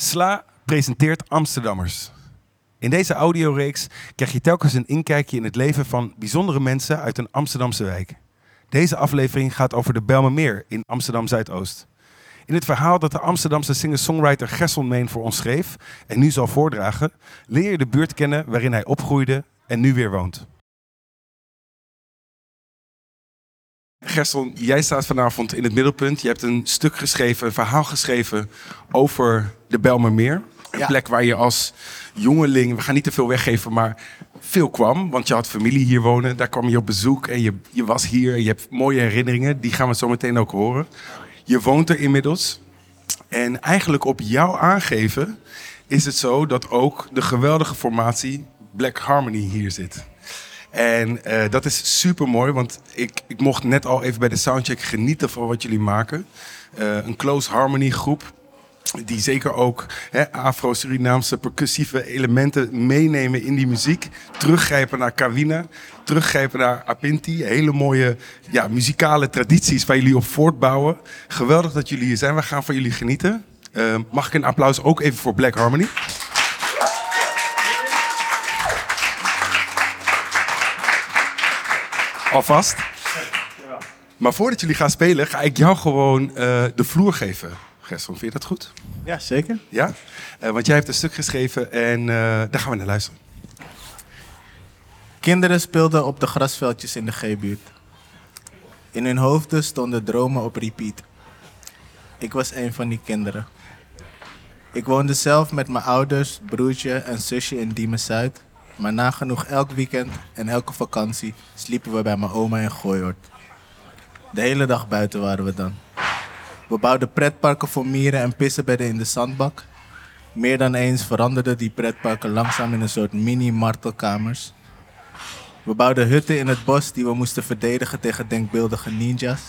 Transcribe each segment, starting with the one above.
Sla presenteert Amsterdammers. In deze audioreeks krijg je telkens een inkijkje in het leven van bijzondere mensen uit een Amsterdamse wijk. Deze aflevering gaat over de Bijlmermeer in Amsterdam Zuidoost. In het verhaal dat de Amsterdamse singer-songwriter Gessel Meen voor ons schreef en nu zal voordragen, leer je de buurt kennen waarin hij opgroeide en nu weer woont. Gerson, jij staat vanavond in het middelpunt. Je hebt een stuk geschreven, een verhaal geschreven over de Belmermeer. Een Ja. plek waar je als jongeling, we gaan niet te veel weggeven, maar veel kwam. Want je had familie hier wonen, daar kwam je op bezoek en je, je was hier. En je hebt mooie herinneringen, die gaan we zo meteen ook horen. Je woont er inmiddels. En eigenlijk op jouw aangeven is het zo dat ook de geweldige formatie Black Harmony hier zit. En eh, dat is super mooi, want ik, ik mocht net al even bij de soundcheck genieten van wat jullie maken. Eh, een close harmony groep. Die zeker ook Afro-Surinaamse percussieve elementen meenemen in die muziek. Teruggrijpen naar Kawina, teruggrijpen naar Apinti. Hele mooie ja, muzikale tradities waar jullie op voortbouwen. Geweldig dat jullie hier zijn. We gaan van jullie genieten. Eh, mag ik een applaus ook even voor Black Harmony? Alvast. Maar voordat jullie gaan spelen, ga ik jou gewoon eh, de vloer geven. Gerson, vind je dat goed? Ja, zeker. Ja? Eh, want jij hebt een stuk geschreven en eh, daar gaan we naar luisteren. Kinderen speelden op de grasveldjes in de G-buurt. In hun hoofden stonden dromen op repeat. Ik was een van die kinderen. Ik woonde zelf met mijn ouders, broertje en zusje in Diemen Zuid. Maar nagenoeg elk weekend en elke vakantie sliepen we bij mijn oma in Gooihoort. De hele dag buiten waren we dan. We bouwden pretparken voor mieren en pissenbedden in de zandbak. Meer dan eens veranderden die pretparken langzaam in een soort mini-martelkamers. We bouwden hutten in het bos die we moesten verdedigen tegen denkbeeldige ninjas.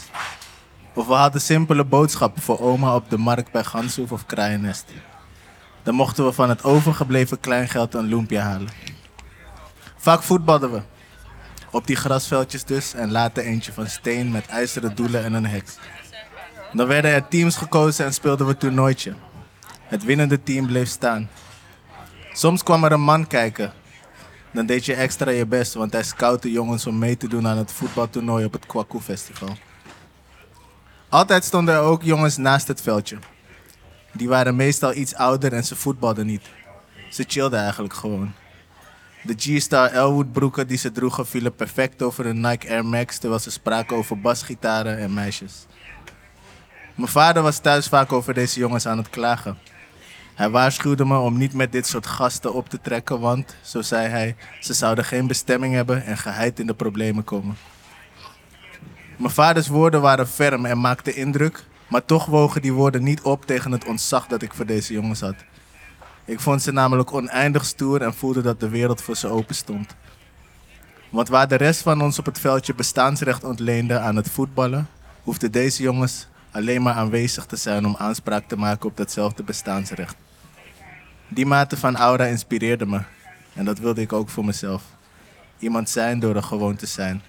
Of we hadden simpele boodschappen voor oma op de markt bij Ganshoef of Kraaiennest. Dan mochten we van het overgebleven kleingeld een loempje halen. Vaak voetbalden we. Op die grasveldjes dus en later eentje van steen met ijzeren doelen en een hek. Dan werden er teams gekozen en speelden we toernooitje. Het winnende team bleef staan. Soms kwam er een man kijken. Dan deed je extra je best, want hij scoutte jongens om mee te doen aan het voetbaltoernooi op het Kwaku Festival. Altijd stonden er ook jongens naast het veldje. Die waren meestal iets ouder en ze voetbalden niet. Ze chillden eigenlijk gewoon. De G-Star Elwood broeken die ze droegen vielen perfect over hun Nike Air Max terwijl ze spraken over basgitaren en meisjes. Mijn vader was thuis vaak over deze jongens aan het klagen. Hij waarschuwde me om niet met dit soort gasten op te trekken, want, zo zei hij, ze zouden geen bestemming hebben en geheid in de problemen komen. Mijn vaders woorden waren ferm en maakten indruk, maar toch wogen die woorden niet op tegen het ontzag dat ik voor deze jongens had. Ik vond ze namelijk oneindig stoer en voelde dat de wereld voor ze open stond. Want waar de rest van ons op het veldje bestaansrecht ontleende aan het voetballen, hoefden deze jongens alleen maar aanwezig te zijn om aanspraak te maken op datzelfde bestaansrecht. Die mate van aura inspireerde me. En dat wilde ik ook voor mezelf. Iemand zijn door er gewoon te zijn.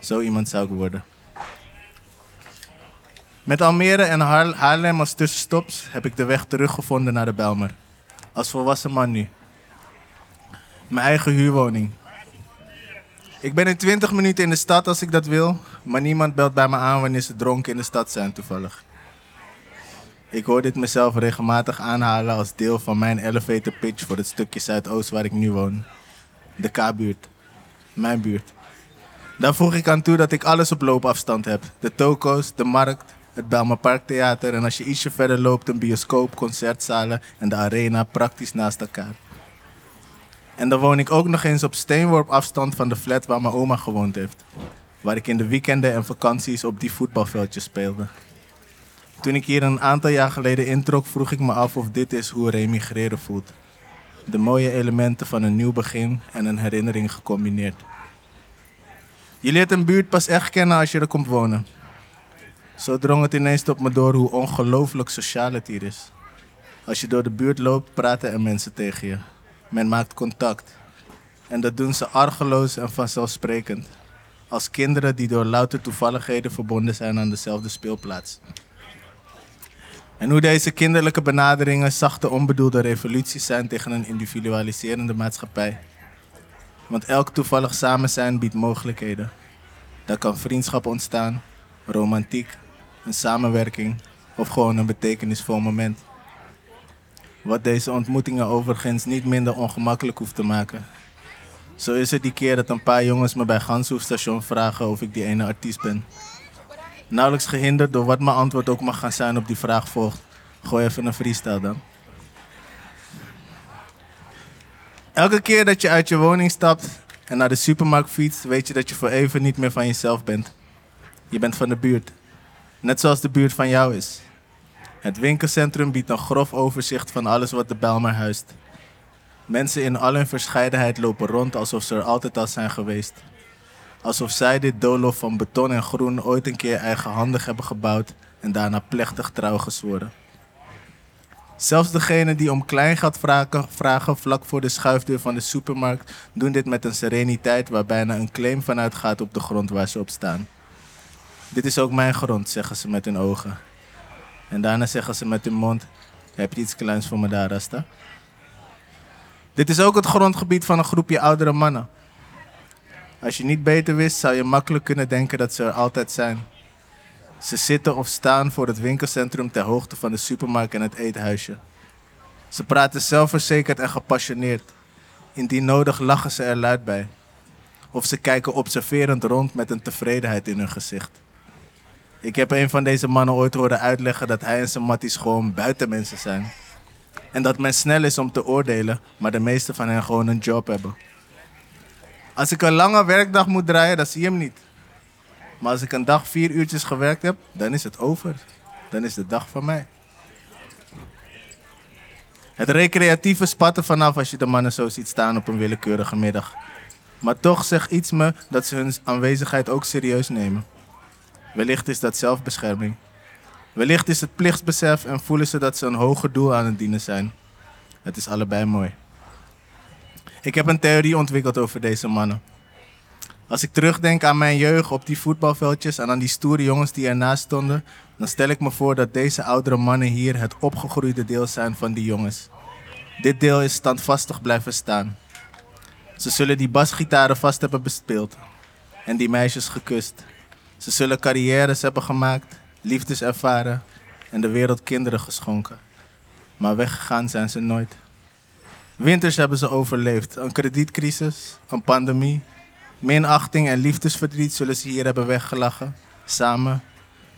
Zo iemand zou ik worden. Met Almere en Haar- Haarlem als tussenstops heb ik de weg teruggevonden naar de Belmer. Als volwassen man nu. Mijn eigen huurwoning. Ik ben in 20 minuten in de stad als ik dat wil, maar niemand belt bij me aan wanneer ze dronken in de stad zijn toevallig. Ik hoor dit mezelf regelmatig aanhalen als deel van mijn elevator pitch voor het stukje Zuidoost waar ik nu woon. De K-buurt. Mijn buurt. Daar voeg ik aan toe dat ik alles op loopafstand heb. De toko's, de markt, het Bijlmer Parktheater en als je ietsje verder loopt een bioscoop, concertzalen en de arena praktisch naast elkaar. En dan woon ik ook nog eens op steenworp afstand van de flat waar mijn oma gewoond heeft. Waar ik in de weekenden en vakanties op die voetbalveldjes speelde. Toen ik hier een aantal jaar geleden introk, vroeg ik me af of dit is hoe remigreren voelt. De mooie elementen van een nieuw begin en een herinnering gecombineerd. Je leert een buurt pas echt kennen als je er komt wonen. Zo drong het ineens op me door hoe ongelooflijk sociaal het hier is. Als je door de buurt loopt, praten er mensen tegen je. Men maakt contact. En dat doen ze argeloos en vanzelfsprekend. Als kinderen die door louter toevalligheden verbonden zijn aan dezelfde speelplaats. En hoe deze kinderlijke benaderingen zachte onbedoelde revoluties zijn tegen een individualiserende maatschappij. Want elk toevallig samen zijn biedt mogelijkheden. Daar kan vriendschap ontstaan, romantiek, een samenwerking of gewoon een betekenisvol moment. Wat deze ontmoetingen overigens niet minder ongemakkelijk hoeft te maken. Zo is het die keer dat een paar jongens me bij Ganshoefstation vragen of ik die ene artiest ben. Nauwelijks gehinderd door wat mijn antwoord ook mag gaan zijn op die vraag volgt. Gooi even een freestyle dan. Elke keer dat je uit je woning stapt en naar de supermarkt fietst, weet je dat je voor even niet meer van jezelf bent. Je bent van de buurt. Net zoals de buurt van jou is. Het winkelcentrum biedt een grof overzicht van alles wat de Bijlmer huist. Mensen in al hun verscheidenheid lopen rond alsof ze er altijd al zijn geweest. Alsof zij dit doolhof van beton en groen ooit een keer eigenhandig hebben gebouwd en daarna plechtig trouw gezworen. Zelfs degenen die om kleingeld vragen, vragen vlak voor de schuifdeur van de supermarkt doen dit met een sereniteit waar bijna een claim vanuit gaat op de grond waar ze op staan. Dit is ook mijn grond, zeggen ze met hun ogen. En daarna zeggen ze met hun mond: Heb je iets kleins voor me daar, Rasta? Dit is ook het grondgebied van een groepje oudere mannen. Als je niet beter wist, zou je makkelijk kunnen denken dat ze er altijd zijn. Ze zitten of staan voor het winkelcentrum ter hoogte van de supermarkt en het eethuisje. Ze praten zelfverzekerd en gepassioneerd. Indien nodig lachen ze er luid bij. Of ze kijken observerend rond met een tevredenheid in hun gezicht. Ik heb een van deze mannen ooit horen uitleggen dat hij en zijn matties gewoon buitenmensen zijn. En dat men snel is om te oordelen, maar de meeste van hen gewoon een job hebben. Als ik een lange werkdag moet draaien, dan zie je hem niet. Maar als ik een dag vier uurtjes gewerkt heb, dan is het over. Dan is de dag van mij. Het recreatieve spatten vanaf als je de mannen zo ziet staan op een willekeurige middag. Maar toch zegt iets me dat ze hun aanwezigheid ook serieus nemen. Wellicht is dat zelfbescherming. Wellicht is het plichtsbesef en voelen ze dat ze een hoger doel aan het dienen zijn. Het is allebei mooi. Ik heb een theorie ontwikkeld over deze mannen. Als ik terugdenk aan mijn jeugd op die voetbalveldjes en aan die stoere jongens die ernaast stonden, dan stel ik me voor dat deze oudere mannen hier het opgegroeide deel zijn van die jongens. Dit deel is standvastig blijven staan. Ze zullen die basgitaren vast hebben bespeeld en die meisjes gekust. Ze zullen carrières hebben gemaakt, liefdes ervaren en de wereld kinderen geschonken. Maar weggegaan zijn ze nooit. Winters hebben ze overleefd, een kredietcrisis, een pandemie, minachting en liefdesverdriet zullen ze hier hebben weggelachen. Samen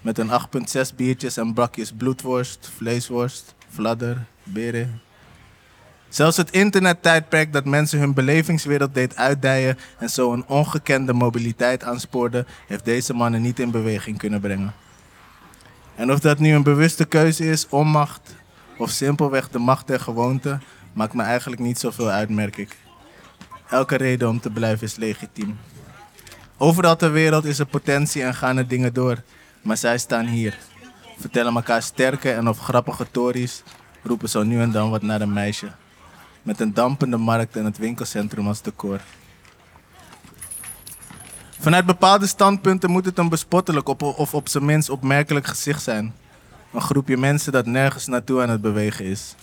met een 8,6 biertjes en bakjes bloedworst, vleesworst, fladder, beren. Zelfs het internettijdperk dat mensen hun belevingswereld deed uitdijen en zo een ongekende mobiliteit aanspoorde, heeft deze mannen niet in beweging kunnen brengen. En of dat nu een bewuste keuze is, onmacht of simpelweg de macht der gewoonte, maakt me eigenlijk niet zoveel uit, merk ik. Elke reden om te blijven is legitiem. Overal ter wereld is er potentie en gaan er dingen door, maar zij staan hier. Vertellen elkaar sterke en of grappige tories, roepen zo nu en dan wat naar een meisje. Met een dampende markt en het winkelcentrum als decor. Vanuit bepaalde standpunten moet het een bespottelijk op, of op zijn minst opmerkelijk gezicht zijn. Een groepje mensen dat nergens naartoe aan het bewegen is.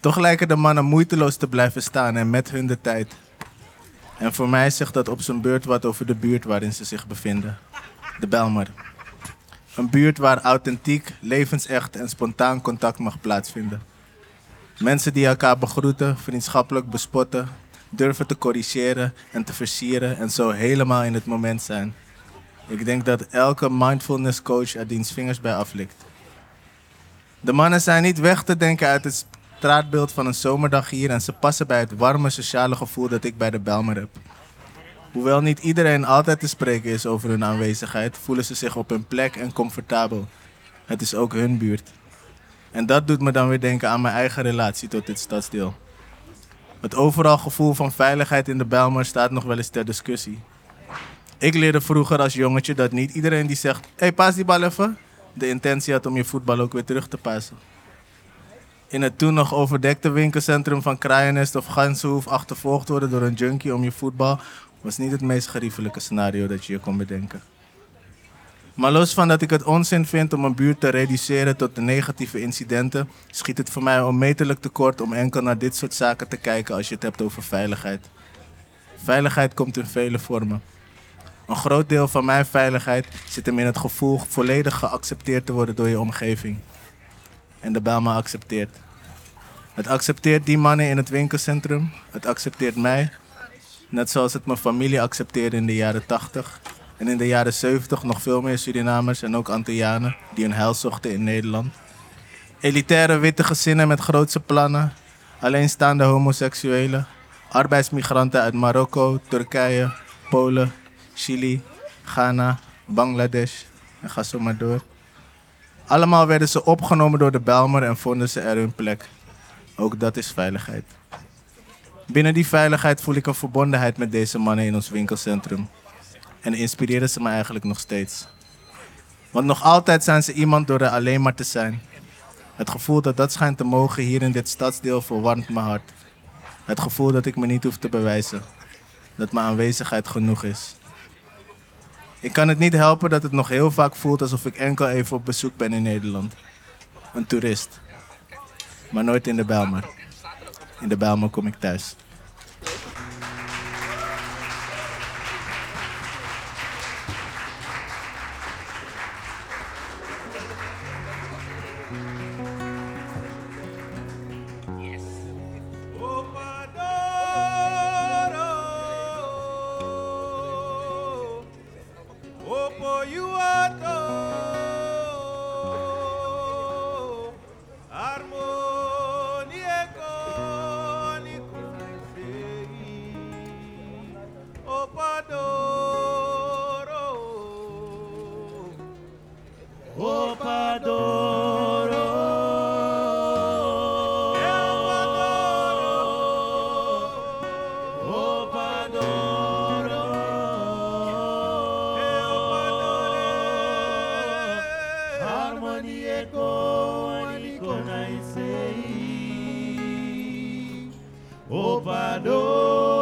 Toch lijken de mannen moeiteloos te blijven staan en met hun de tijd. En voor mij zegt dat op zijn beurt wat over de buurt waarin ze zich bevinden. De Belmer. Een buurt waar authentiek, levensecht en spontaan contact mag plaatsvinden. Mensen die elkaar begroeten, vriendschappelijk bespotten, durven te corrigeren en te versieren en zo helemaal in het moment zijn. Ik denk dat elke mindfulness coach er diens vingers bij aflikt. De mannen zijn niet weg te denken uit het straatbeeld van een zomerdag hier en ze passen bij het warme sociale gevoel dat ik bij de Belmer heb. Hoewel niet iedereen altijd te spreken is over hun aanwezigheid, voelen ze zich op hun plek en comfortabel. Het is ook hun buurt. En dat doet me dan weer denken aan mijn eigen relatie tot dit stadsdeel. Het overal gevoel van veiligheid in de Bijlmer staat nog wel eens ter discussie. Ik leerde vroeger als jongetje dat niet iedereen die zegt: hey, paas die bal even, de intentie had om je voetbal ook weer terug te passen. In het toen nog overdekte winkelcentrum van Kraaienest of Ganshoef achtervolgd worden door een junkie om je voetbal was niet het meest geriefelijke scenario dat je je kon bedenken. Maar los van dat ik het onzin vind om een buurt te reduceren tot de negatieve incidenten, schiet het voor mij onmetelijk tekort om enkel naar dit soort zaken te kijken als je het hebt over veiligheid. Veiligheid komt in vele vormen. Een groot deel van mijn veiligheid zit hem in het gevoel volledig geaccepteerd te worden door je omgeving. En de Bijlmer accepteert. Het accepteert die mannen in het winkelcentrum. Het accepteert mij. Net zoals het mijn familie accepteerde in de jaren 80. En in de jaren 70 nog veel meer Surinamers en ook Antillianen die een heil zochten in Nederland. Elitaire witte gezinnen met grootse plannen. Alleenstaande homoseksuelen. Arbeidsmigranten uit Marokko, Turkije, Polen, Chili, Ghana, Bangladesh en ga zo maar door. Allemaal werden ze opgenomen door de Bijlmer en vonden ze er hun plek. Ook dat is veiligheid. Binnen die veiligheid voel ik een verbondenheid met deze mannen in ons winkelcentrum. En inspireren ze me eigenlijk nog steeds. Want nog altijd zijn ze iemand door er alleen maar te zijn. Het gevoel dat dat schijnt te mogen hier in dit stadsdeel verwarmt mijn hart. Het gevoel dat ik me niet hoef te bewijzen. Dat mijn aanwezigheid genoeg is. Ik kan het niet helpen dat het nog heel vaak voelt alsof ik enkel even op bezoek ben in Nederland. Een toerist. Maar nooit in de Bijlmer. In de Bijlmer kom ik thuis. harmonieko aliko naisei, Opadoo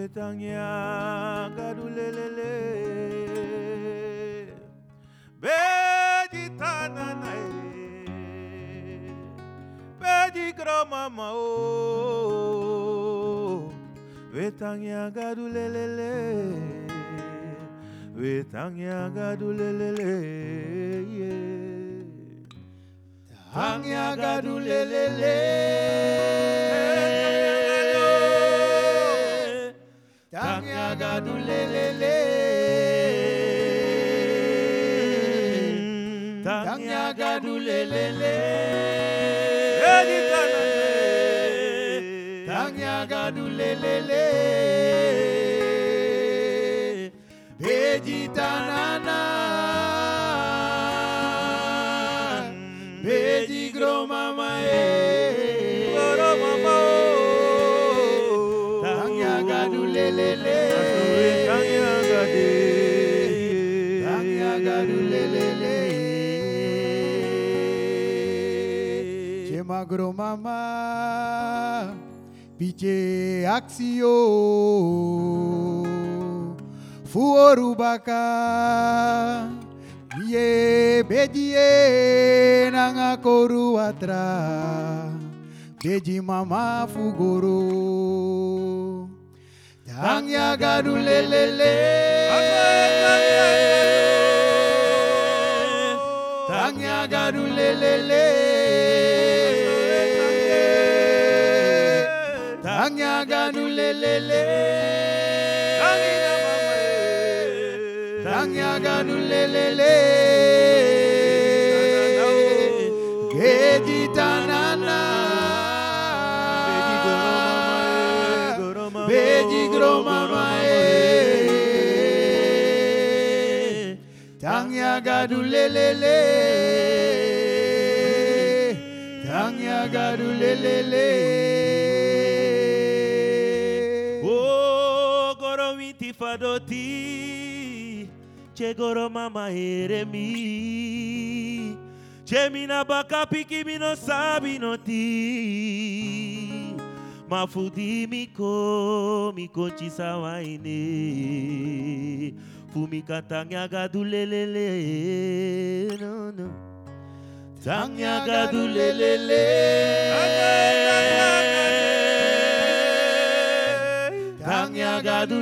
betanya kadulelele bedi tanana bedi gromama o oh. betanya kadulelele betanya kadulelele yeah. Hang ya gadulelele. Tanyagadulelele. Mm. Tanyagadulelele. Tanyagadulelele. agromama piche axio fuorubaka ye bedie nanga koruatra beji mama fugoro tangya gadulelele, Tangnya gadulelele. Tanyaganulelele. Tanyaganulelele. Gedi tanana. Bedi gromamae. Tanyaganulelele. ifadoti chegoro mama eremi chemina baka piki mino sabi no ti mafudi miko miko chisawaine fumika tanyaga dulelele no no tanyaga dulelele Kanyaga du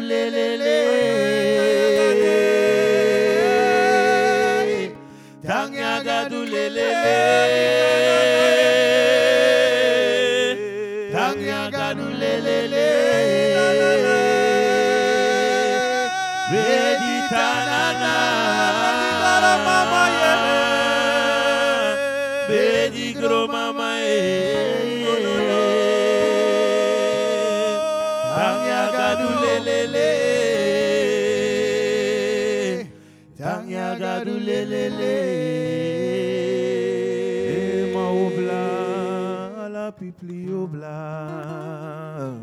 pipli obla,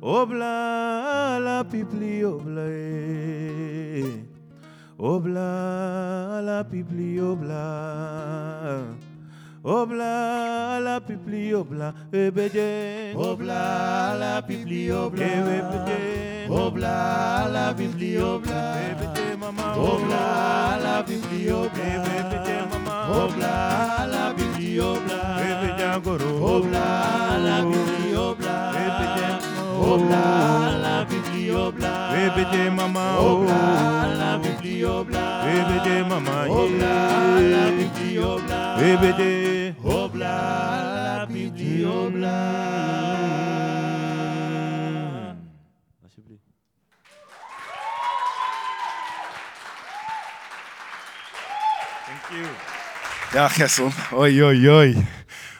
obla, la pipli obla, eh. obla, la pipli obla. Obla la pipli obla ebeje Obla la pipli obla. ebeje Obla la pipli obla. ebeje mama Obla la pipli obla. ebeje mama Obla la bidi obla. Ebe jangoro. Obla la bidi obla. Ebe jangoro. Obla la bidi obla. Ebe je mama. Obla la bidi obla. Ebe je mama. Obla la bidi obla. Ebe je. Obla la bidi obla. Ja, Gessel. Oi, oi, oi.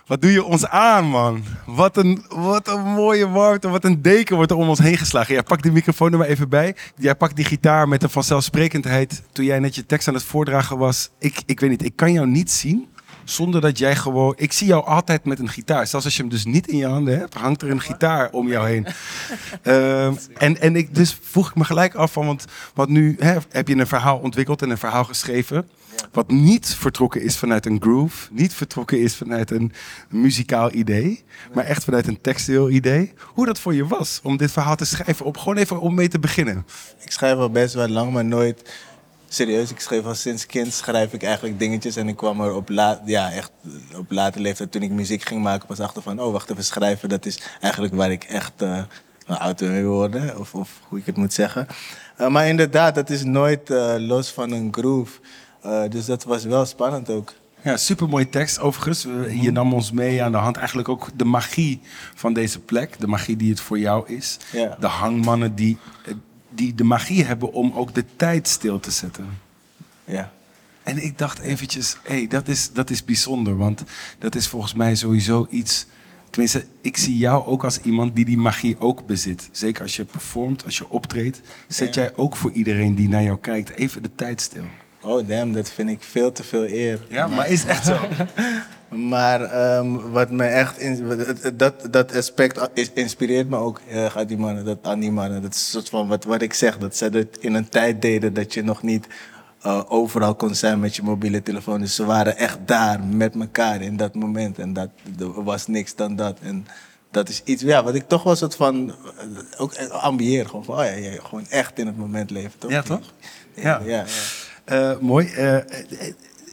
Wat doe je ons aan, man? Wat een, wat een mooie warmte, wat een deken wordt er om ons heen geslagen. Ja, pak die microfoon er maar even bij. Jij pakt die gitaar met een vanzelfsprekendheid. Toen jij net je tekst aan het voordragen was. Ik, ik weet niet, ik kan jou niet zien zonder dat jij gewoon... Ik zie jou altijd met een gitaar. Zelfs als je hem dus niet in je handen hebt, hangt er een gitaar om jou heen. Ehm, en, en ik, dus vroeg ik me gelijk af van, want, want nu hè, heb je een verhaal ontwikkeld en een verhaal geschreven. Wat niet vertrokken is vanuit een groove, niet vertrokken is vanuit een muzikaal idee, maar echt vanuit een textueel idee. Hoe dat voor je was om dit verhaal te schrijven, op gewoon even om mee te beginnen. Ik schrijf al best wel lang, maar nooit serieus. Ik schreef al sinds kind schrijf ik eigenlijk dingetjes. En ik kwam er op, la ja, echt op late leeftijd, toen ik muziek ging maken, pas achter van... oh, wacht even, schrijven, dat is eigenlijk waar ik echt eh een auto mee wil worden. Of, of hoe ik het moet zeggen. Eh, maar inderdaad, dat is nooit eh, los van een groove. Eh, dus dat was wel spannend ook. Ja, supermooie tekst overigens. Eh, Je nam ons mee aan de hand. Eigenlijk ook de magie van deze plek. De magie die het voor jou is. Ja. De hangmannen die, eh, die de magie hebben om ook de tijd stil te zetten. Ja. En ik dacht eventjes, hé, hey, dat, is, dat is bijzonder. Want dat is volgens mij sowieso iets... Tenminste, ik zie jou ook als iemand die die magie ook bezit. Zeker als je performt, als je optreedt. Zet jij ook voor iedereen die naar jou kijkt even de tijd stil. Oh damn, dat vind ik veel te veel eer. Ja, maar is echt zo. Maar ehm, wat me echt in, dat, dat aspect inspireert me ook heel erg uit die mannen, dat, aan die mannen. Dat is een soort van wat, wat ik zeg, dat ze het in een tijd deden dat je nog niet eh, overal kon zijn met je mobiele telefoon. Dus ze waren echt daar met elkaar in dat moment. En dat er was niks dan dat. En dat is iets ja, wat ik toch wel soort van eh, ook ambieer. Gewoon van, oh ja, ja, gewoon echt in het moment leven. Toch? Ja, toch? Ja. ja, ja. Eh, mooi. Eh, eh,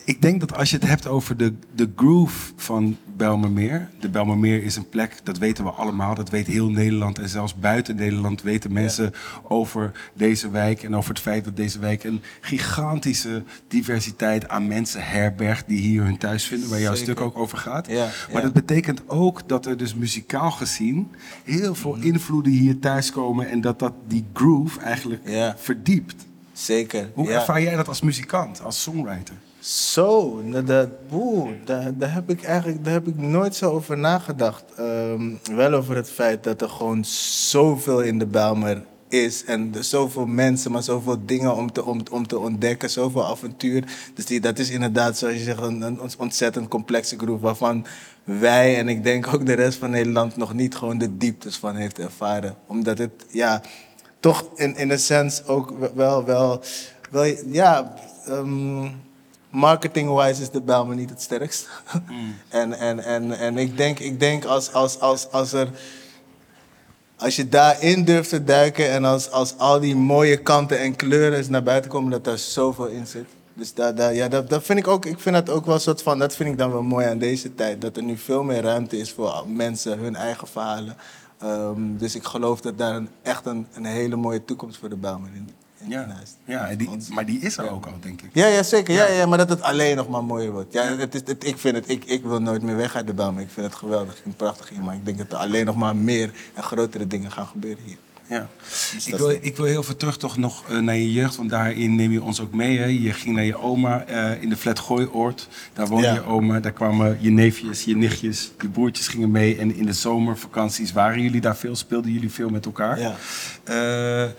Ik denk dat als je het hebt over de, de groove van Belmermeer. De Belmermeer is een plek, dat weten we allemaal. Dat weet heel Nederland. En zelfs buiten Nederland weten mensen over deze wijk. En over het feit dat deze wijk een gigantische diversiteit aan mensen herbergt. Die hier hun thuis vinden. Waar jouw Zeker. stuk ook over gaat. Ja, maar ja. dat betekent ook dat er dus muzikaal gezien heel veel Mhm. invloeden hier thuiskomen. En dat dat die groove eigenlijk verdiept. Zeker. Hoe ervaar jij dat als muzikant, als songwriter? Zo, dat, oeh, daar, daar heb ik eigenlijk daar heb ik nooit zo over nagedacht. Ehm, wel over het feit dat er gewoon zoveel in de Bijlmer is. En er zoveel mensen, maar zoveel dingen om te, om, om te ontdekken. Zoveel avontuur. Dus die, dat is inderdaad, zoals je zegt, een, een ontzettend complexe groep. Waarvan wij en ik denk ook de rest van Nederland nog niet gewoon de dieptes van heeft ervaren. Omdat het, ja, toch in, in een sens ook wel, wel, wel ja, ehm, marketing-wise is de Bijlmer niet het sterkst. en, en, en, en ik denk, ik denk als, als, als, als er... Als je daarin durft te duiken en als, als al die mooie kanten en kleuren eens naar buiten komen, dat daar zoveel in zit. Dus daar, daar, ja, dat, dat vind ik ook, ik vind dat ook wel een soort van, dat vind ik dan wel mooi aan deze tijd. Dat er nu veel meer ruimte is voor mensen, hun eigen verhalen. Ehm, dus ik geloof dat daar een, echt een, een hele mooie toekomst voor de Bijlmer in, in Ja, ja en die, maar die is er ook al, denk ik. Ja, ja, zeker. Ja. Ja, maar dat het alleen nog maar mooier wordt. Ja, het is, het, ik vind het, ik, ik wil nooit meer weg uit de Bijlmer. Ik vind het geweldig, ik vind het prachtig hier. Maar ik denk dat er alleen nog maar meer en grotere dingen gaan gebeuren hier. Ja. Dus Ik, wil, ik wil heel veel terug toch nog eh, naar je jeugd, want daarin neem je ons ook mee. Hè? Je ging naar je oma eh, in de Flat Gooioord. Daar woonde Ja. je oma, daar kwamen je neefjes, je nichtjes, je broertjes gingen mee. En in de zomervakanties waren jullie daar veel, speelden jullie veel met elkaar. Ja. Eh,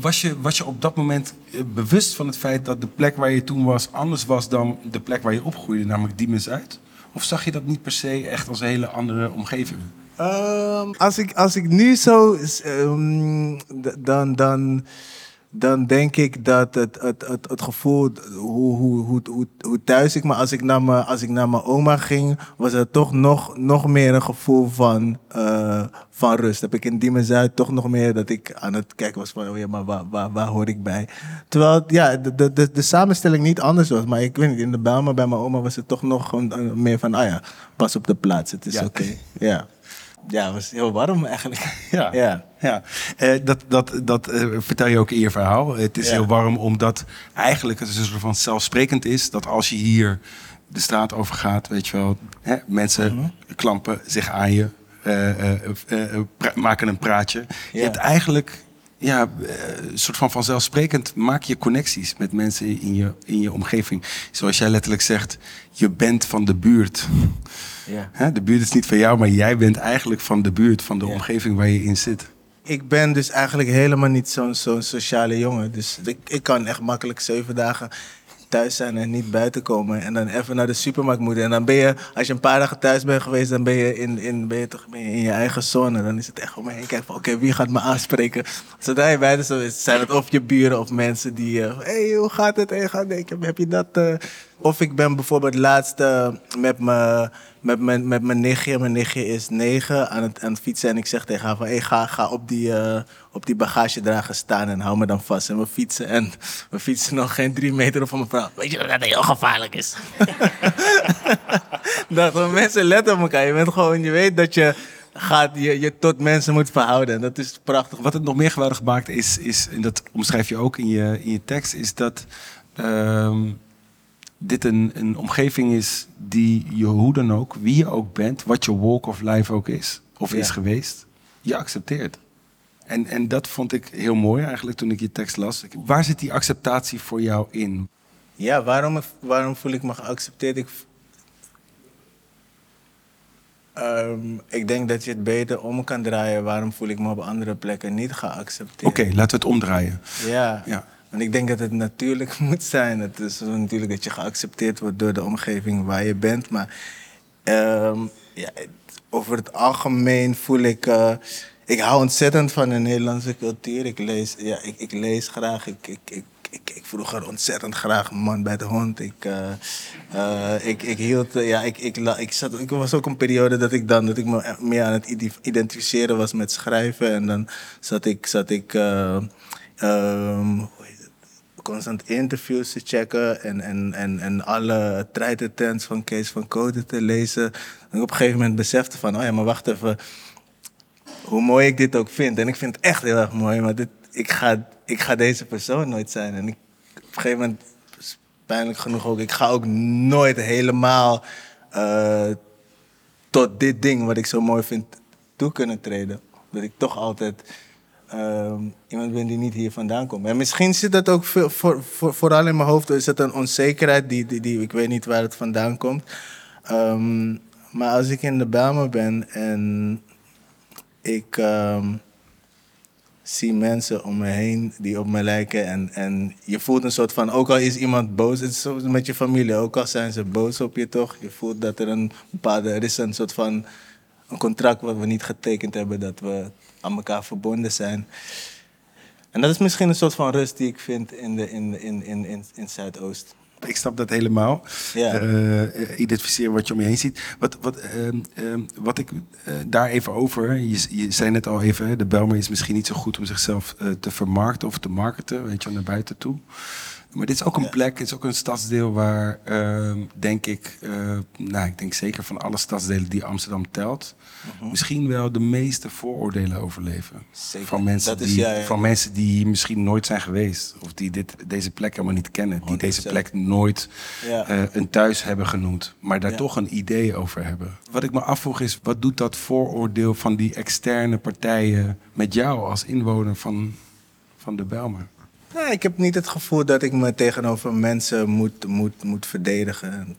was, je, was je op dat moment bewust van het feit dat de plek waar je toen was anders was dan de plek waar je opgroeide, namelijk Diemen Zuid? Of zag je dat niet per se echt als een hele andere omgeving? Ehm, als, ik, als ik nu zo. ehm, dan, dan, dan denk ik dat het, het, het, het gevoel. Hoe, hoe, hoe, hoe, hoe thuis ik me. Als ik, naar mijn, als ik naar mijn oma ging. was het toch nog, nog meer een gevoel van, eh, van rust. Heb ik in Diemen Zuid toch nog meer dat ik aan het kijken was van. Oh ja, maar waar, waar, waar hoor ik bij? Terwijl ja, de, de, de, de samenstelling niet anders was. Maar ik weet niet, in de Bijlmer bij mijn oma was het toch nog eh, meer van. Ah ja, pas op de plaats. Het is Ja. oké. Ja. Ja, het was heel warm eigenlijk. Ja. Ja. Ja, Eh, dat, dat, dat eh, vertel je ook in je verhaal. Het is Ja. heel warm omdat eigenlijk het een soort van zelfsprekend is dat als je hier de straat over gaat, weet je wel, hè, mensen Mhm. klampen zich aan je, eh, pra- maken een praatje. Je Ja. hebt eigenlijk ja, eh, een soort van vanzelfsprekend maak je connecties met mensen in je, in je omgeving. Zoals jij letterlijk zegt, je bent van de buurt. Ja. Hè, De buurt is niet van jou, maar jij bent eigenlijk van de buurt, van de Ja. omgeving waar je in zit. Ik ben dus eigenlijk helemaal niet zo'n zo'n sociale jongen. Dus ik, ik kan echt makkelijk zeven dagen thuis zijn en niet buiten komen. En dan even naar de supermarkt moeten. En dan ben je, als je een paar dagen thuis bent geweest, dan ben je in, in, ben je toch, ben je in je eigen zone. Dan is het echt om me kijken oké, wie gaat me aanspreken? Zodra je buiten zo is, zijn het of je buren of mensen die, hé, hey, hoe gaat het? Hey, heb je dat? eh? Of ik ben bijvoorbeeld laatst eh, met mijn met mijn, met mijn nichtje. Mijn nichtje is negen aan het, fietsen. En ik zeg tegen haar van, hey, ga, ga op, die, eh, op die bagagedrager staan en hou me dan vast. En we fietsen. En we fietsen nog geen drie meter van mijn vrouw. Weet je dat dat heel gevaarlijk is? dat gewoon mensen letten op elkaar. Je bent gewoon, je weet dat je gaat, je, je tot mensen moet verhouden. En dat is prachtig. Wat het nog meer geweldig maakt is, is en dat omschrijf je ook in je, in je tekst, is dat ehm, dit een, een omgeving is die je hoe dan ook, wie je ook bent, wat je walk of life ook is, of Ja. is geweest, je accepteert. En, en dat vond ik heel mooi eigenlijk toen ik je tekst las. Waar zit die acceptatie voor jou in? Ja, waarom, waarom voel ik me geaccepteerd? Ik, Ehm, ik denk dat je het beter om kan draaien. Waarom voel ik me op andere plekken niet geaccepteerd? Oké, laten we het omdraaien. Ja. Ja. Want ik denk dat het natuurlijk moet zijn. Het is natuurlijk dat je geaccepteerd wordt door de omgeving waar je bent. Maar ehm, ja, over het algemeen voel ik. eh, ik hou ontzettend van de Nederlandse cultuur. Ik lees, ja, ik, ik lees graag. Ik, ik, ik, ik, vroeger ontzettend graag Man bij de Hond. Ik, eh, eh, ik, hield. ja, ik, ik, was ook een periode dat ik dan dat ik me meer aan het ide- identificeren was met schrijven. En dan zat ik. Zat ik eh, ehm, hoe heet het? Constant interviews te checken en, en, en, en alle van Kees van Koten te lezen. En op een gegeven moment besefte van, oh ja, maar wacht even, hoe mooi ik dit ook vind. En ik vind het echt heel erg mooi, maar dit, ik, ga, ik ga deze persoon nooit zijn. En ik, op een gegeven moment, pijnlijk genoeg ook, ik ga ook nooit helemaal eh, tot dit ding wat ik zo mooi vind toe kunnen treden. Dat ik toch altijd ehm, iemand ben die niet hier vandaan komt. En misschien zit dat ook veel, voor, voor, vooral in mijn hoofd, is het een onzekerheid die, die, die ik weet niet waar het vandaan komt. Ehm, maar als ik in de Bijlmer ben en ik ehm, zie mensen om me heen die op me lijken. En, en je voelt een soort van, ook al is iemand boos, het is met je familie, ook al zijn ze boos op je toch. Je voelt dat er een bepaalde, er is een soort van een contract wat we niet getekend hebben, dat we aan elkaar verbonden zijn. En dat is misschien een soort van rust die ik vind in, de, in, in, in, in, in Zuidoost. Ik snap dat helemaal. Ja. Eh, identificeren wat je om je heen ziet. Wat, wat, ehm, ehm, wat ik eh, daar even over. Je, je zei net al even, de Belmer is misschien niet zo goed om zichzelf eh, te vermarkten of te marketen, weet je, naar buiten toe. Maar dit is ook een plek, het is ook een stadsdeel waar, ehm, denk ik, eh, nou, ik denk zeker van alle stadsdelen die Amsterdam telt, misschien wel de meeste vooroordelen overleven. Zeker. Van mensen, Dat die, van mensen die hier misschien nooit zijn geweest. Of die dit, deze plek helemaal niet kennen. Die deze 100%. plek nooit Ja. eh, een thuis hebben genoemd. Maar daar Ja. toch een idee over hebben. Wat ik me afvroeg is, wat doet dat vooroordeel van die externe partijen met jou als inwoner van, van de Belmer? Nou, ik heb niet het gevoel dat ik me tegenover mensen moet, moet, moet verdedigen.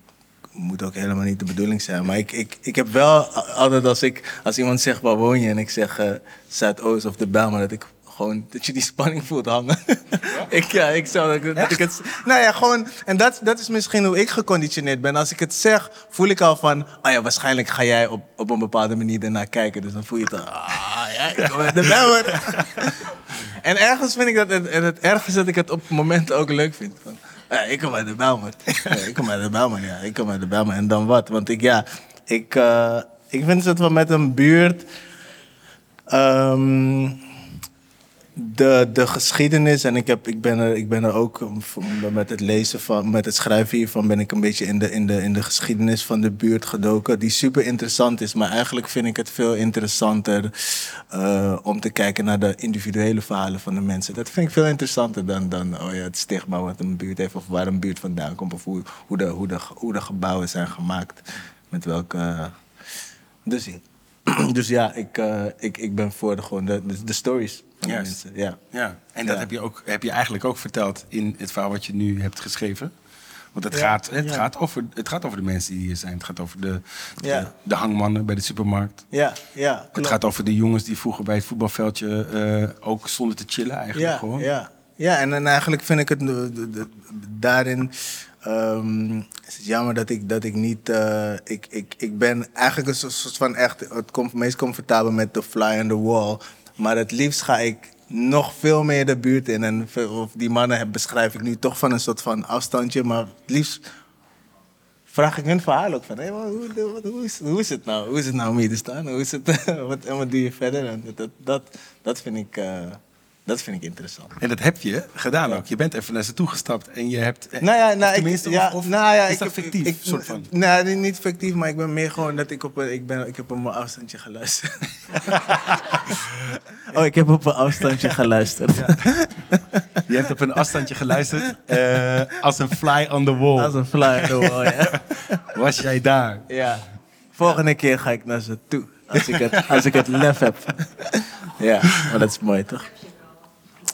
Moet ook helemaal niet de bedoeling zijn. Maar ik, ik, ik heb wel altijd als, ik, als iemand zegt waar woon je en ik zeg eh, Zuidoost of de Bijlmer, dat ik gewoon dat je die spanning voelt hangen. ik, ja, ik zou dat, dat ik het. Nou ja, gewoon. En dat, dat is misschien hoe ik geconditioneerd ben. Als ik het zeg, voel ik al van. Ah ja, waarschijnlijk ga jij op, op een bepaalde manier ernaar kijken. Dus dan voel je het. Ah ja, ik Bijlmer. En ergens vind ik dat, en en het erg is dat ik het op momenten ook leuk vind. Van, ik kom uit de Bijlmer. Ik kom uit de Bijlmer, ja. Ik kom uit de Bijlmer. En dan wat? Want ik, ja, ik, eh, ik vind het wel met een buurt... ehm, de, de geschiedenis, en ik, heb, ik, ben er, ik ben er ook met het lezen van, met het schrijven hiervan, ben ik een beetje in de, in, de, in de geschiedenis van de buurt gedoken, die super interessant is. Maar eigenlijk vind ik het veel interessanter eh, om te kijken naar de individuele verhalen van de mensen. Dat vind ik veel interessanter dan, dan oh ja, het stigma wat een buurt heeft, of waar een buurt vandaan komt, of hoe, de, hoe, de, gebouwen zijn gemaakt. Met welke. Dus, ja. dus ik, eh, ik, ik ben voor gewoon de, de stories van Juist. mensen. Ja. Ja, en dat Ja. heb, je ook, heb je eigenlijk ook verteld in het verhaal wat je nu hebt geschreven. Want het, Ja, gaat, het, ja. gaat over, het gaat over de mensen die hier zijn. Het gaat over de, de, Ja. de hangmannen bij de supermarkt. Ja, ja. Het gaat over de jongens die vroeger bij het voetbalveldje eh, ook stonden te chillen eigenlijk ja, gewoon. Ja, ja en, en eigenlijk vind ik het de- de- daarin. ehm, is het jammer dat ik, dat ik niet. eh, ik, ik, ik ben eigenlijk een soort van echt het meest comfortabel met de fly on the wall. Maar het liefst ga ik nog veel meer de buurt in. En of die mannen heb, beschrijf ik nu toch van een soort van afstandje. Maar het liefst vraag ik hun verhaal ook van, maar hoe, is, het nou? Hoe is het nou om hier te staan? Hoe is het, wat, en wat doe je verder? Dat, dat, vind ik, eh, dat vind ik interessant. En dat heb je gedaan ook. Je bent even naar ze toe gestapt en je hebt... eh, Nou ja, nou, ik, ja, of, nou ja, is ik dat fictief? Ik, soort van? Nee, niet- fictief, maar ik ben meer gewoon dat ik op een, ik ben, ik heb op mijn afstandje geluisterd. oh, ik heb op een afstandje geluisterd. Je hebt op een afstandje geluisterd eh, als een fly on the wall. Als een fly on the wall, ja. Was jij daar? ja. Volgende keer ga ik naar ze toe. Als ik het, als ik het lef heb. ja, maar dat is mooi, toch?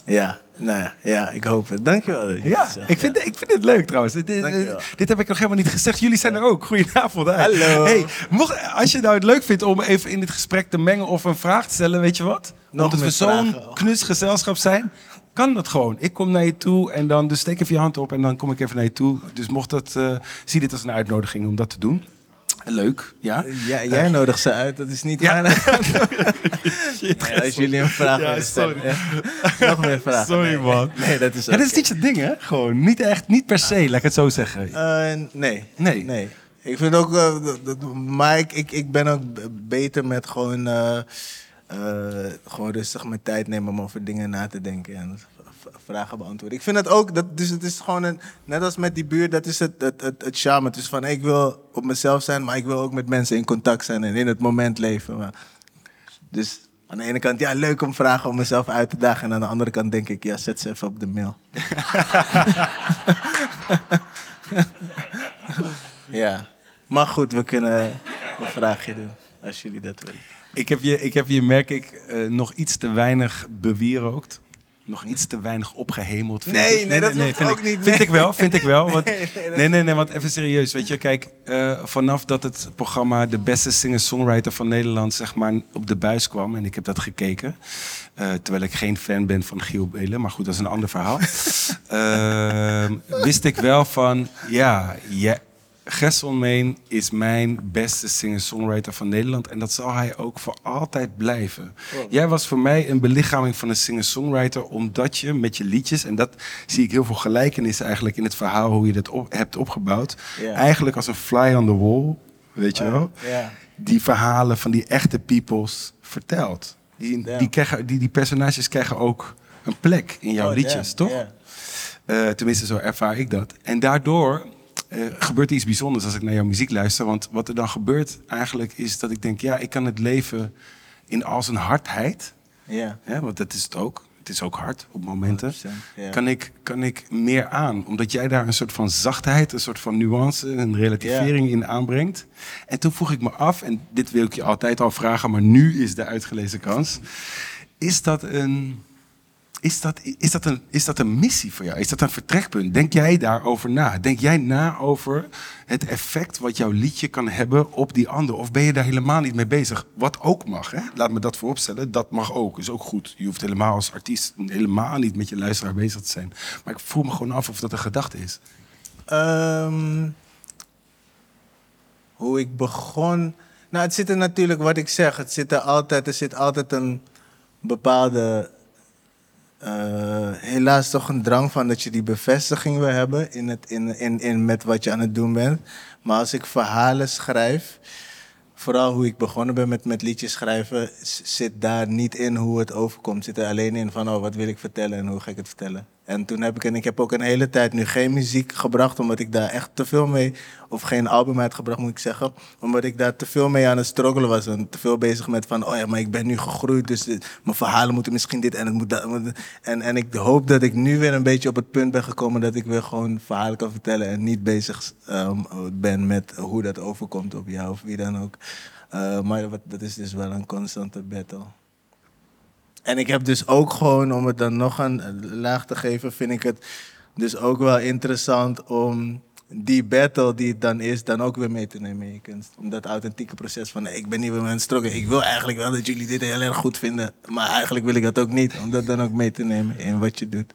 Ja, nou ja, ja ik hoop het. Dankjewel. dat je Ja, het ik vind, ik vind het leuk trouwens. Dit, dit, Dankjewel. dit heb ik nog helemaal niet gezegd. Jullie zijn er ook. Goedenavond. Hi. Hallo. Hey, mocht, als je nou het leuk vindt om even in dit gesprek te mengen of een vraag te stellen, weet je wat? Nog Omdat we zo'n knus gezelschap zijn, kan dat gewoon. Ik kom naar je toe en dan dus steek even je hand op en dan kom ik even naar je toe. Dus mocht dat, eh, zie dit als een uitnodiging om dat te doen. Leuk, ja. Ja, jij nodigt ze uit, dat is niet Ja. Nee, als jullie een vraag Ja, stellen. sorry. Nog meer vragen. Sorry, Nee, man. Nee, dat is Ja, dat is niet je ding, hè? Gewoon niet echt, niet per se, laat ik het zo zeggen. Eh, nee. Nee. nee. Ik vind ook, dat- dat- maar ik, ik, ik ben ook beter met gewoon, eh, eh, gewoon rustig mijn tijd nemen om over dingen na te denken. En vragen beantwoorden. Ik vind het ook, dat, dus het is gewoon een, net als met die buurt, dat is het, het, het, het charme. Het is van, ik wil op mezelf zijn, maar ik wil ook met mensen in contact zijn en in het moment leven. Dus aan de ene kant, ja, leuk om vragen om mezelf uit te dagen. En aan de andere kant denk ik, ja, zet ze even op de mail. ja, maar goed, we kunnen een vraagje doen, als jullie dat willen. Ik heb je, ik heb je merk ik, eh, nog iets te weinig bewierookt. Nog iets te weinig opgehemeld. vind Nee, ik. nee, dat vind ook ik, niet, Vind ik wel, vind ik wel. Want, Nee, nee, dat- nee, nee, nee, want even serieus. Weet je, kijk, eh, vanaf dat het programma De Beste Singer-Songwriter van Nederland zeg maar, op de buis kwam. En ik heb dat gekeken. eh, terwijl ik geen fan ben van Giel Belen. Maar goed, dat is een ander verhaal. Ehm, wist ik wel van, ja, ja Gesselmeen is mijn beste singer-songwriter van Nederland. En dat zal hij ook voor altijd blijven. Jij was voor mij een belichaming van een singer-songwriter... omdat je met je liedjes... en dat zie ik heel veel gelijkenissen eigenlijk in het verhaal... hoe je dat op, hebt opgebouwd. Eigenlijk als een fly on the wall, weet je wel? Die verhalen van die echte peoples vertelt. Die, die, krijgen, die, die personages krijgen ook een plek in jouw Oh, liedjes, toch? Eh, tenminste, zo ervaar ik dat. En daardoor eh, gebeurt iets bijzonders als ik naar jouw muziek luister. Want wat er dan gebeurt eigenlijk is dat ik denk... ja, ik kan het leven in al zijn hardheid... Ja. Hè, want dat is het ook. Het is ook hard op momenten. 100%, ja. Kan, ik, kan ik meer aan. Omdat jij daar een soort van zachtheid, een soort van nuance, een relativering in aanbrengt. En toen vroeg ik me af, en dit wil ik je altijd al vragen, maar nu is de uitgelezen kans. Is dat een. Is dat, is, dat een, is dat een missie voor jou? Is dat een vertrekpunt? Denk jij daarover na? Denk jij na over het effect wat jouw liedje kan hebben op die ander? Of ben je daar helemaal niet mee bezig? Wat ook mag, hè? laat me dat vooropstellen. Dat mag ook, is ook goed. Je hoeft helemaal als artiest helemaal niet met je luisteraar bezig te zijn. Maar ik voel me gewoon af of dat een gedachte is. Ehm, hoe ik begon. Nou, het zit er natuurlijk, wat ik zeg, het zit er altijd, er zit altijd een bepaalde. Eh, helaas toch een drang van dat je die bevestiging wil hebben in het, in, in, in met wat je aan het doen bent. Maar als ik verhalen schrijf, vooral hoe ik begonnen ben met, met liedjes schrijven, zit daar niet in hoe het overkomt. Zit er alleen in van, oh, wat wil ik vertellen en hoe ga ik het vertellen. En toen heb ik, en ik heb ook een hele tijd nu geen muziek gebracht, omdat ik daar echt te veel mee, of geen album uitgebracht moet ik zeggen, omdat ik daar te veel mee aan het struggelen was. En te veel bezig met van, oh ja, maar ik ben nu gegroeid, dus mijn verhalen moeten misschien dit en het moet dat. En, en ik hoop dat ik nu weer een beetje op het punt ben gekomen dat ik weer gewoon verhalen kan vertellen en niet bezig ehm, ben met hoe dat overkomt op jou of wie dan ook. Eh, maar dat is dus wel een constante battle. En ik heb dus ook gewoon, om het dan nog een laag te geven, vind ik het dus ook wel interessant om die battle die het dan is, dan ook weer mee te nemen in je kunst. Om dat authentieke proces van, nee, ik ben niet meer het struggelen. Ik wil eigenlijk wel dat jullie dit heel erg goed vinden, maar eigenlijk wil ik dat ook niet. Om dat dan ook mee te nemen in wat je doet.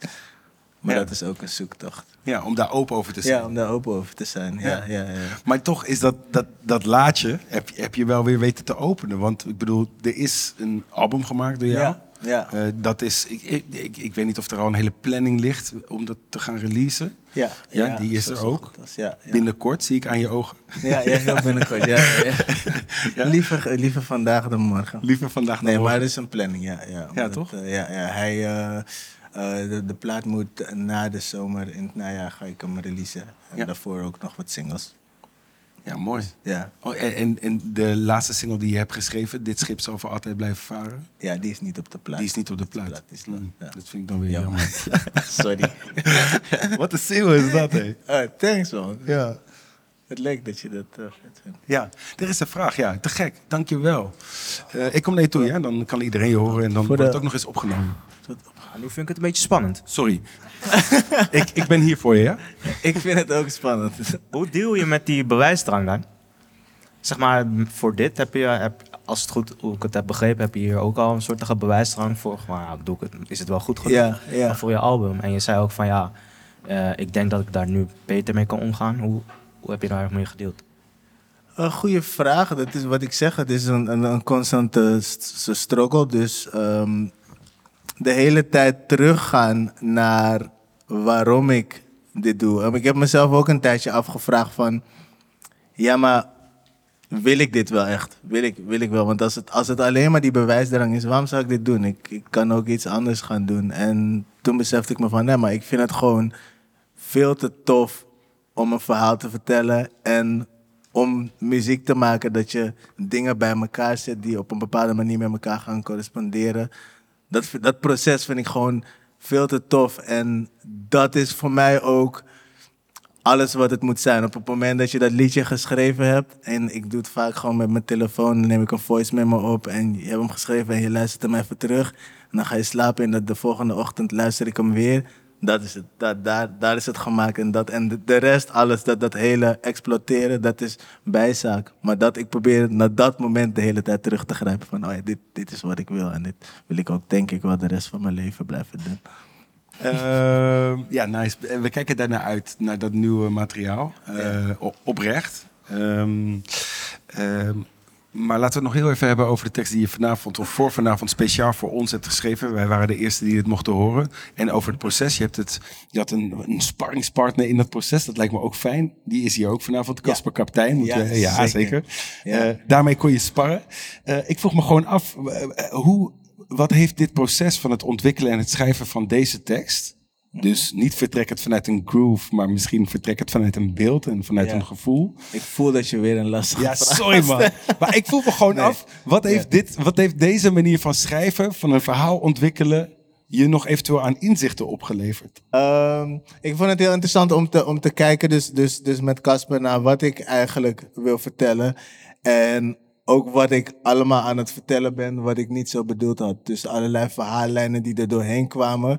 Maar Ja. dat is ook een zoektocht. Ja, om daar open over te zijn. Ja, om daar open over te zijn. Ja, ja, ja. Maar toch is dat, dat, dat laadje, heb heb je wel weer weten te openen. Want ik bedoel, er is een album gemaakt door jou. Ja, ja. Eh, dat is, ik, ik, ik, ik weet niet of er al een hele planning ligt om dat te gaan releasen. Ja, Ja, die is er ook. als- Ja, ja. Binnenkort zie ik aan je ogen. Ja, ja, heel binnenkort. Ja, ja, ja. Liever, liever vandaag dan morgen. Liever vandaag Nee, maar er is een planning, ja. Ja, omdat, toch? eh, ja, ja, hij, eh, eh, de, de plaat moet eh, na de zomer, in het najaar ga ik hem releasen. En Ja. daarvoor ook nog wat singles. Ja, mooi. Ja. Oh, en, en, en de laatste single die je hebt geschreven, Dit schip zal voor altijd blijven varen, ja, die is niet op de plaat. die is niet op de plaat. plaat is ja. Dat vind ik dan weer Jammer. jammer. Sorry. Wat een single is dat, hé. Oh, thanks man. Ja. Het lijkt dat je dat eh, vet vindt. Ja, er is een vraag. Ja, te gek. Dank je wel. Eh, ik kom naar je toe, ja? dan kan iedereen je horen en dan wordt het ook nog eens opgenomen. Nu vind ik het een beetje spannend. Sorry. ik, ik ben hier voor je, ja? Ik vind het ook spannend. Hoe deal je met die bewijsdrang dan? Zeg maar, voor dit heb je, heb, als het goed, hoe ik het heb begrepen, heb je hier ook al een soort bewijsdrang voor. Maar doe ik het, is het wel goed genoeg Ja, ja. Maar voor je album? En je zei ook van ja, eh, ik denk dat ik daar nu beter mee kan omgaan. Hoe, hoe heb je daar mee gedeeld? Een goede vraag. Dat is wat ik zeg. Het is een, een, een constante st- struggle. Dus ehm, de hele tijd teruggaan naar waarom ik dit doe. Ik heb mezelf ook een tijdje afgevraagd van... Ja, maar wil ik dit wel echt? Wil ik, wil ik wel? Want als het, als het alleen maar die bewijsdrang is, waarom zou ik dit doen? Ik, ik kan ook iets anders gaan doen. En toen besefte ik me van, nee, maar ik vind het gewoon veel te tof om een verhaal te vertellen en om muziek te maken dat je dingen bij elkaar zet die op een bepaalde manier met elkaar gaan corresponderen. Dat, dat proces vind ik gewoon veel te tof. En dat is voor mij ook alles wat het moet zijn. Op het moment dat je dat liedje geschreven hebt, en ik doe het vaak gewoon met mijn telefoon, dan neem ik een voice memo op en je hebt hem geschreven en je luistert hem even terug. En dan ga je slapen en de volgende ochtend luister ik hem weer. Dat is het. Dat, daar, daar is het gemaakt. En, dat, en de, rest, alles, dat, dat hele exploiteren, dat is bijzaak. Maar dat ik probeer naar dat moment de hele tijd terug te grijpen. Van, oh ja, dit, dit is wat ik wil. En dit wil ik ook, denk ik, wel de rest van mijn leven blijven doen. Ehm, ja, nice. En we kijken daarna uit, naar dat nieuwe materiaal. Eh, o- oprecht. Ehm, ehm, maar laten we het nog heel even hebben over de tekst die je vanavond of voor vanavond speciaal voor ons hebt geschreven. Wij waren de eerste die het mochten horen. En over het proces. Je, hebt het, je had een, een sparringspartner in dat proces. Dat lijkt me ook fijn. Die is hier ook vanavond. Casper Kaptein. Moeten Ja, we- ja zeker. zeker. Ja. Eh, daarmee kon je sparren. Eh, ik vroeg me gewoon af, eh, hoe, wat heeft dit proces van het ontwikkelen en het schrijven van deze tekst? Dus niet vertrekkend vanuit een groove, maar misschien vertrekkend vanuit een beeld en vanuit Ja. een gevoel. Ik voel dat je weer een lastige Ja, sorry man. Maar ik voel me gewoon Nee. af, wat heeft, dit, wat heeft deze manier van schrijven, van een verhaal ontwikkelen, je nog eventueel aan inzichten opgeleverd? Ehm, ik vond het heel interessant om te, om te kijken, dus, dus, dus met Casper, naar wat ik eigenlijk wil vertellen. En ook wat ik allemaal aan het vertellen ben, wat ik niet zo bedoeld had. Dus allerlei verhaallijnen die er doorheen kwamen.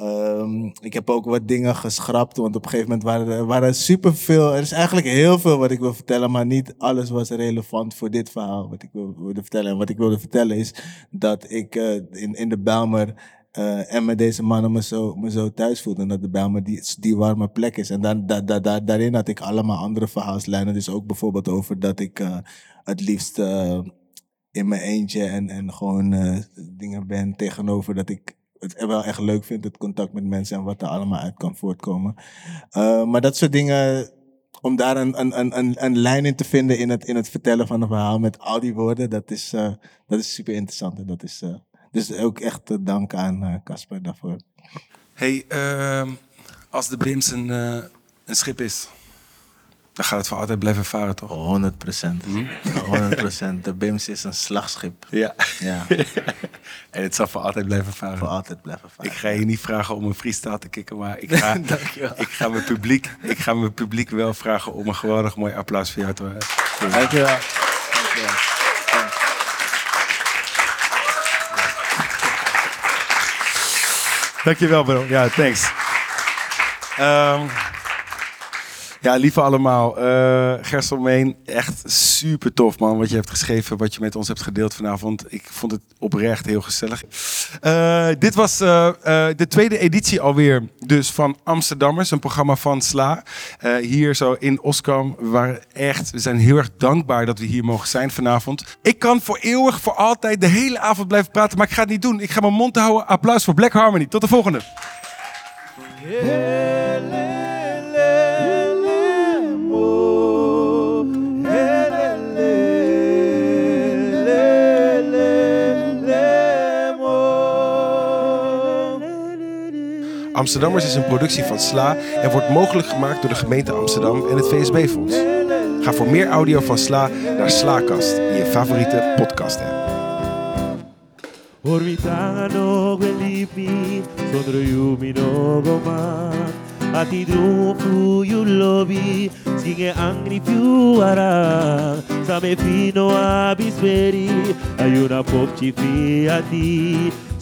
Ehm, ik heb ook wat dingen geschrapt, want op een gegeven moment waren er, waren er superveel. Er is eigenlijk heel veel wat ik wil vertellen, maar niet alles was relevant voor dit verhaal wat ik wil, wilde vertellen. En wat ik wilde vertellen is dat ik eh, in, in de Bijlmer eh, en met deze mannen me zo, me zo thuis voelde. En dat de Bijlmer die, die warme plek is. En dan, da, da, da- daarin had ik allemaal andere verhaalslijnen. Dus ook bijvoorbeeld over dat ik eh, het liefst in mijn eentje en, en gewoon dingen ben tegenover dat ik het wel echt leuk vind, het contact met mensen en wat er allemaal uit kan voortkomen. Eh, maar dat soort dingen, om daar een, een, een, een, lijn in te vinden in het, in het vertellen van een verhaal met al die woorden, dat is, eh, dat is super interessant. En dat is, eh, dus ook echt te danken aan Casper daarvoor. Hey, ehm, als de eh, een schip is, dan gaat het voor altijd blijven varen, toch? 100 procent. 100 procent. De BIMS is een slagschip. Ja. Ja, en het zal voor altijd blijven varen. voor altijd blijven varen. Ik ga je niet vragen om een freestyle te kicken, maar ik ga, Dankjewel. ik ga, mijn, publiek, ik ga mijn publiek wel vragen om een geweldig mooi applaus voor jou te doen. Dankjewel. Dankjewel. Dankjewel bro. Ja, thanks. Ehm, ja, lieve allemaal. eh Gerselmeen, echt super tof man wat je hebt geschreven, wat je met ons hebt gedeeld vanavond. Ik vond het oprecht heel gezellig. Eh, dit was eh, de tweede editie alweer dus van Amsterdammers, een programma van Sla. Hier zo in Oskam. We, waren echt, we zijn heel erg dankbaar dat we hier mogen zijn vanavond. Ik kan voor eeuwig, voor altijd, de hele avond blijven praten, maar ik ga het niet doen. Ik ga mijn mond houden. Applaus voor Black Harmony. Tot de volgende. Amsterdammers is een productie van Sla en wordt mogelijk gemaakt door de gemeente Amsterdam en het VSB-fonds. Ga voor meer audio van Sla naar Slaakast je favoriete podcast app. Orbitanga no believe me, sondro you me no go man. Ati drum flu you lobby, singe angry few ara. Same fino ati.